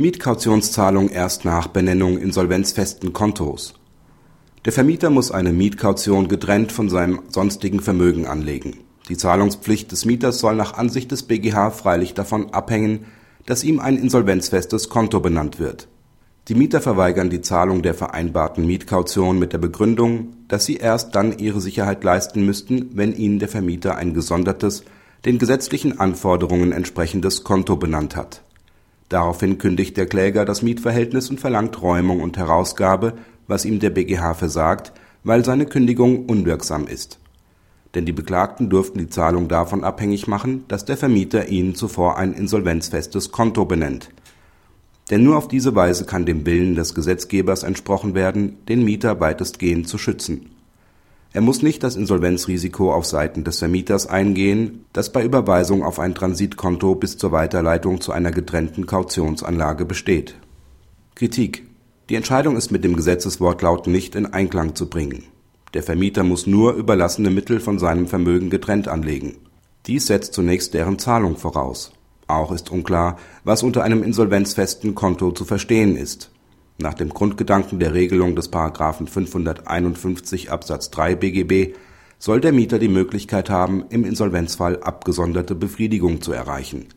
Mietkautionszahlung erst nach Benennung insolvenzfesten Kontos. Der Vermieter muss eine Mietkaution getrennt von seinem sonstigen Vermögen anlegen. Die Zahlungspflicht des Mieters soll nach Ansicht des BGH freilich davon abhängen, dass ihm ein insolvenzfestes Konto benannt wird. Die Mieter verweigern die Zahlung der vereinbarten Mietkaution mit der Begründung, dass sie erst dann ihre Sicherheit leisten müssten, wenn ihnen der Vermieter ein gesondertes, den gesetzlichen Anforderungen entsprechendes Konto benannt hat Daraufhin kündigt der Kläger das Mietverhältnis und verlangt Räumung und Herausgabe, was ihm der BGH versagt, weil seine Kündigung unwirksam ist. Denn die Beklagten durften die Zahlung davon abhängig machen, dass der Vermieter ihnen zuvor ein insolvenzfestes Konto benennt. Denn nur auf diese Weise kann dem Willen des Gesetzgebers entsprochen werden, den Mieter weitestgehend zu schützen er muss nicht das Insolvenzrisiko auf Seiten des Vermieters eingehen, das bei Überweisung auf ein Transitkonto bis zur Weiterleitung zu einer getrennten Kautionsanlage besteht. Kritik Die Entscheidung ist mit dem Gesetzeswortlaut nicht in Einklang zu bringen. Der Vermieter muss nur überlassene Mittel von seinem Vermögen getrennt anlegen. Dies setzt zunächst deren Zahlung voraus. Auch ist unklar, was unter einem insolvenzfesten Konto zu verstehen ist nach dem Grundgedanken der Regelung des § 551 Absatz 3 BGB soll der Mieter die Möglichkeit haben, im Insolvenzfall abgesonderte Befriedigung zu erreichen.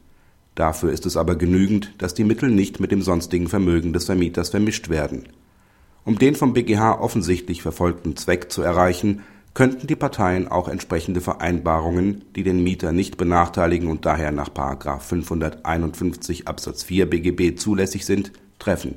Dafür ist es aber genügend, dass die Mittel nicht mit dem sonstigen Vermögen des Vermieters vermischt werden. Um den vom BGH offensichtlich verfolgten Zweck zu erreichen, könnten die Parteien auch entsprechende Vereinbarungen, die den Mieter nicht benachteiligen und daher nach § 551 Absatz 4 BGB zulässig sind, treffen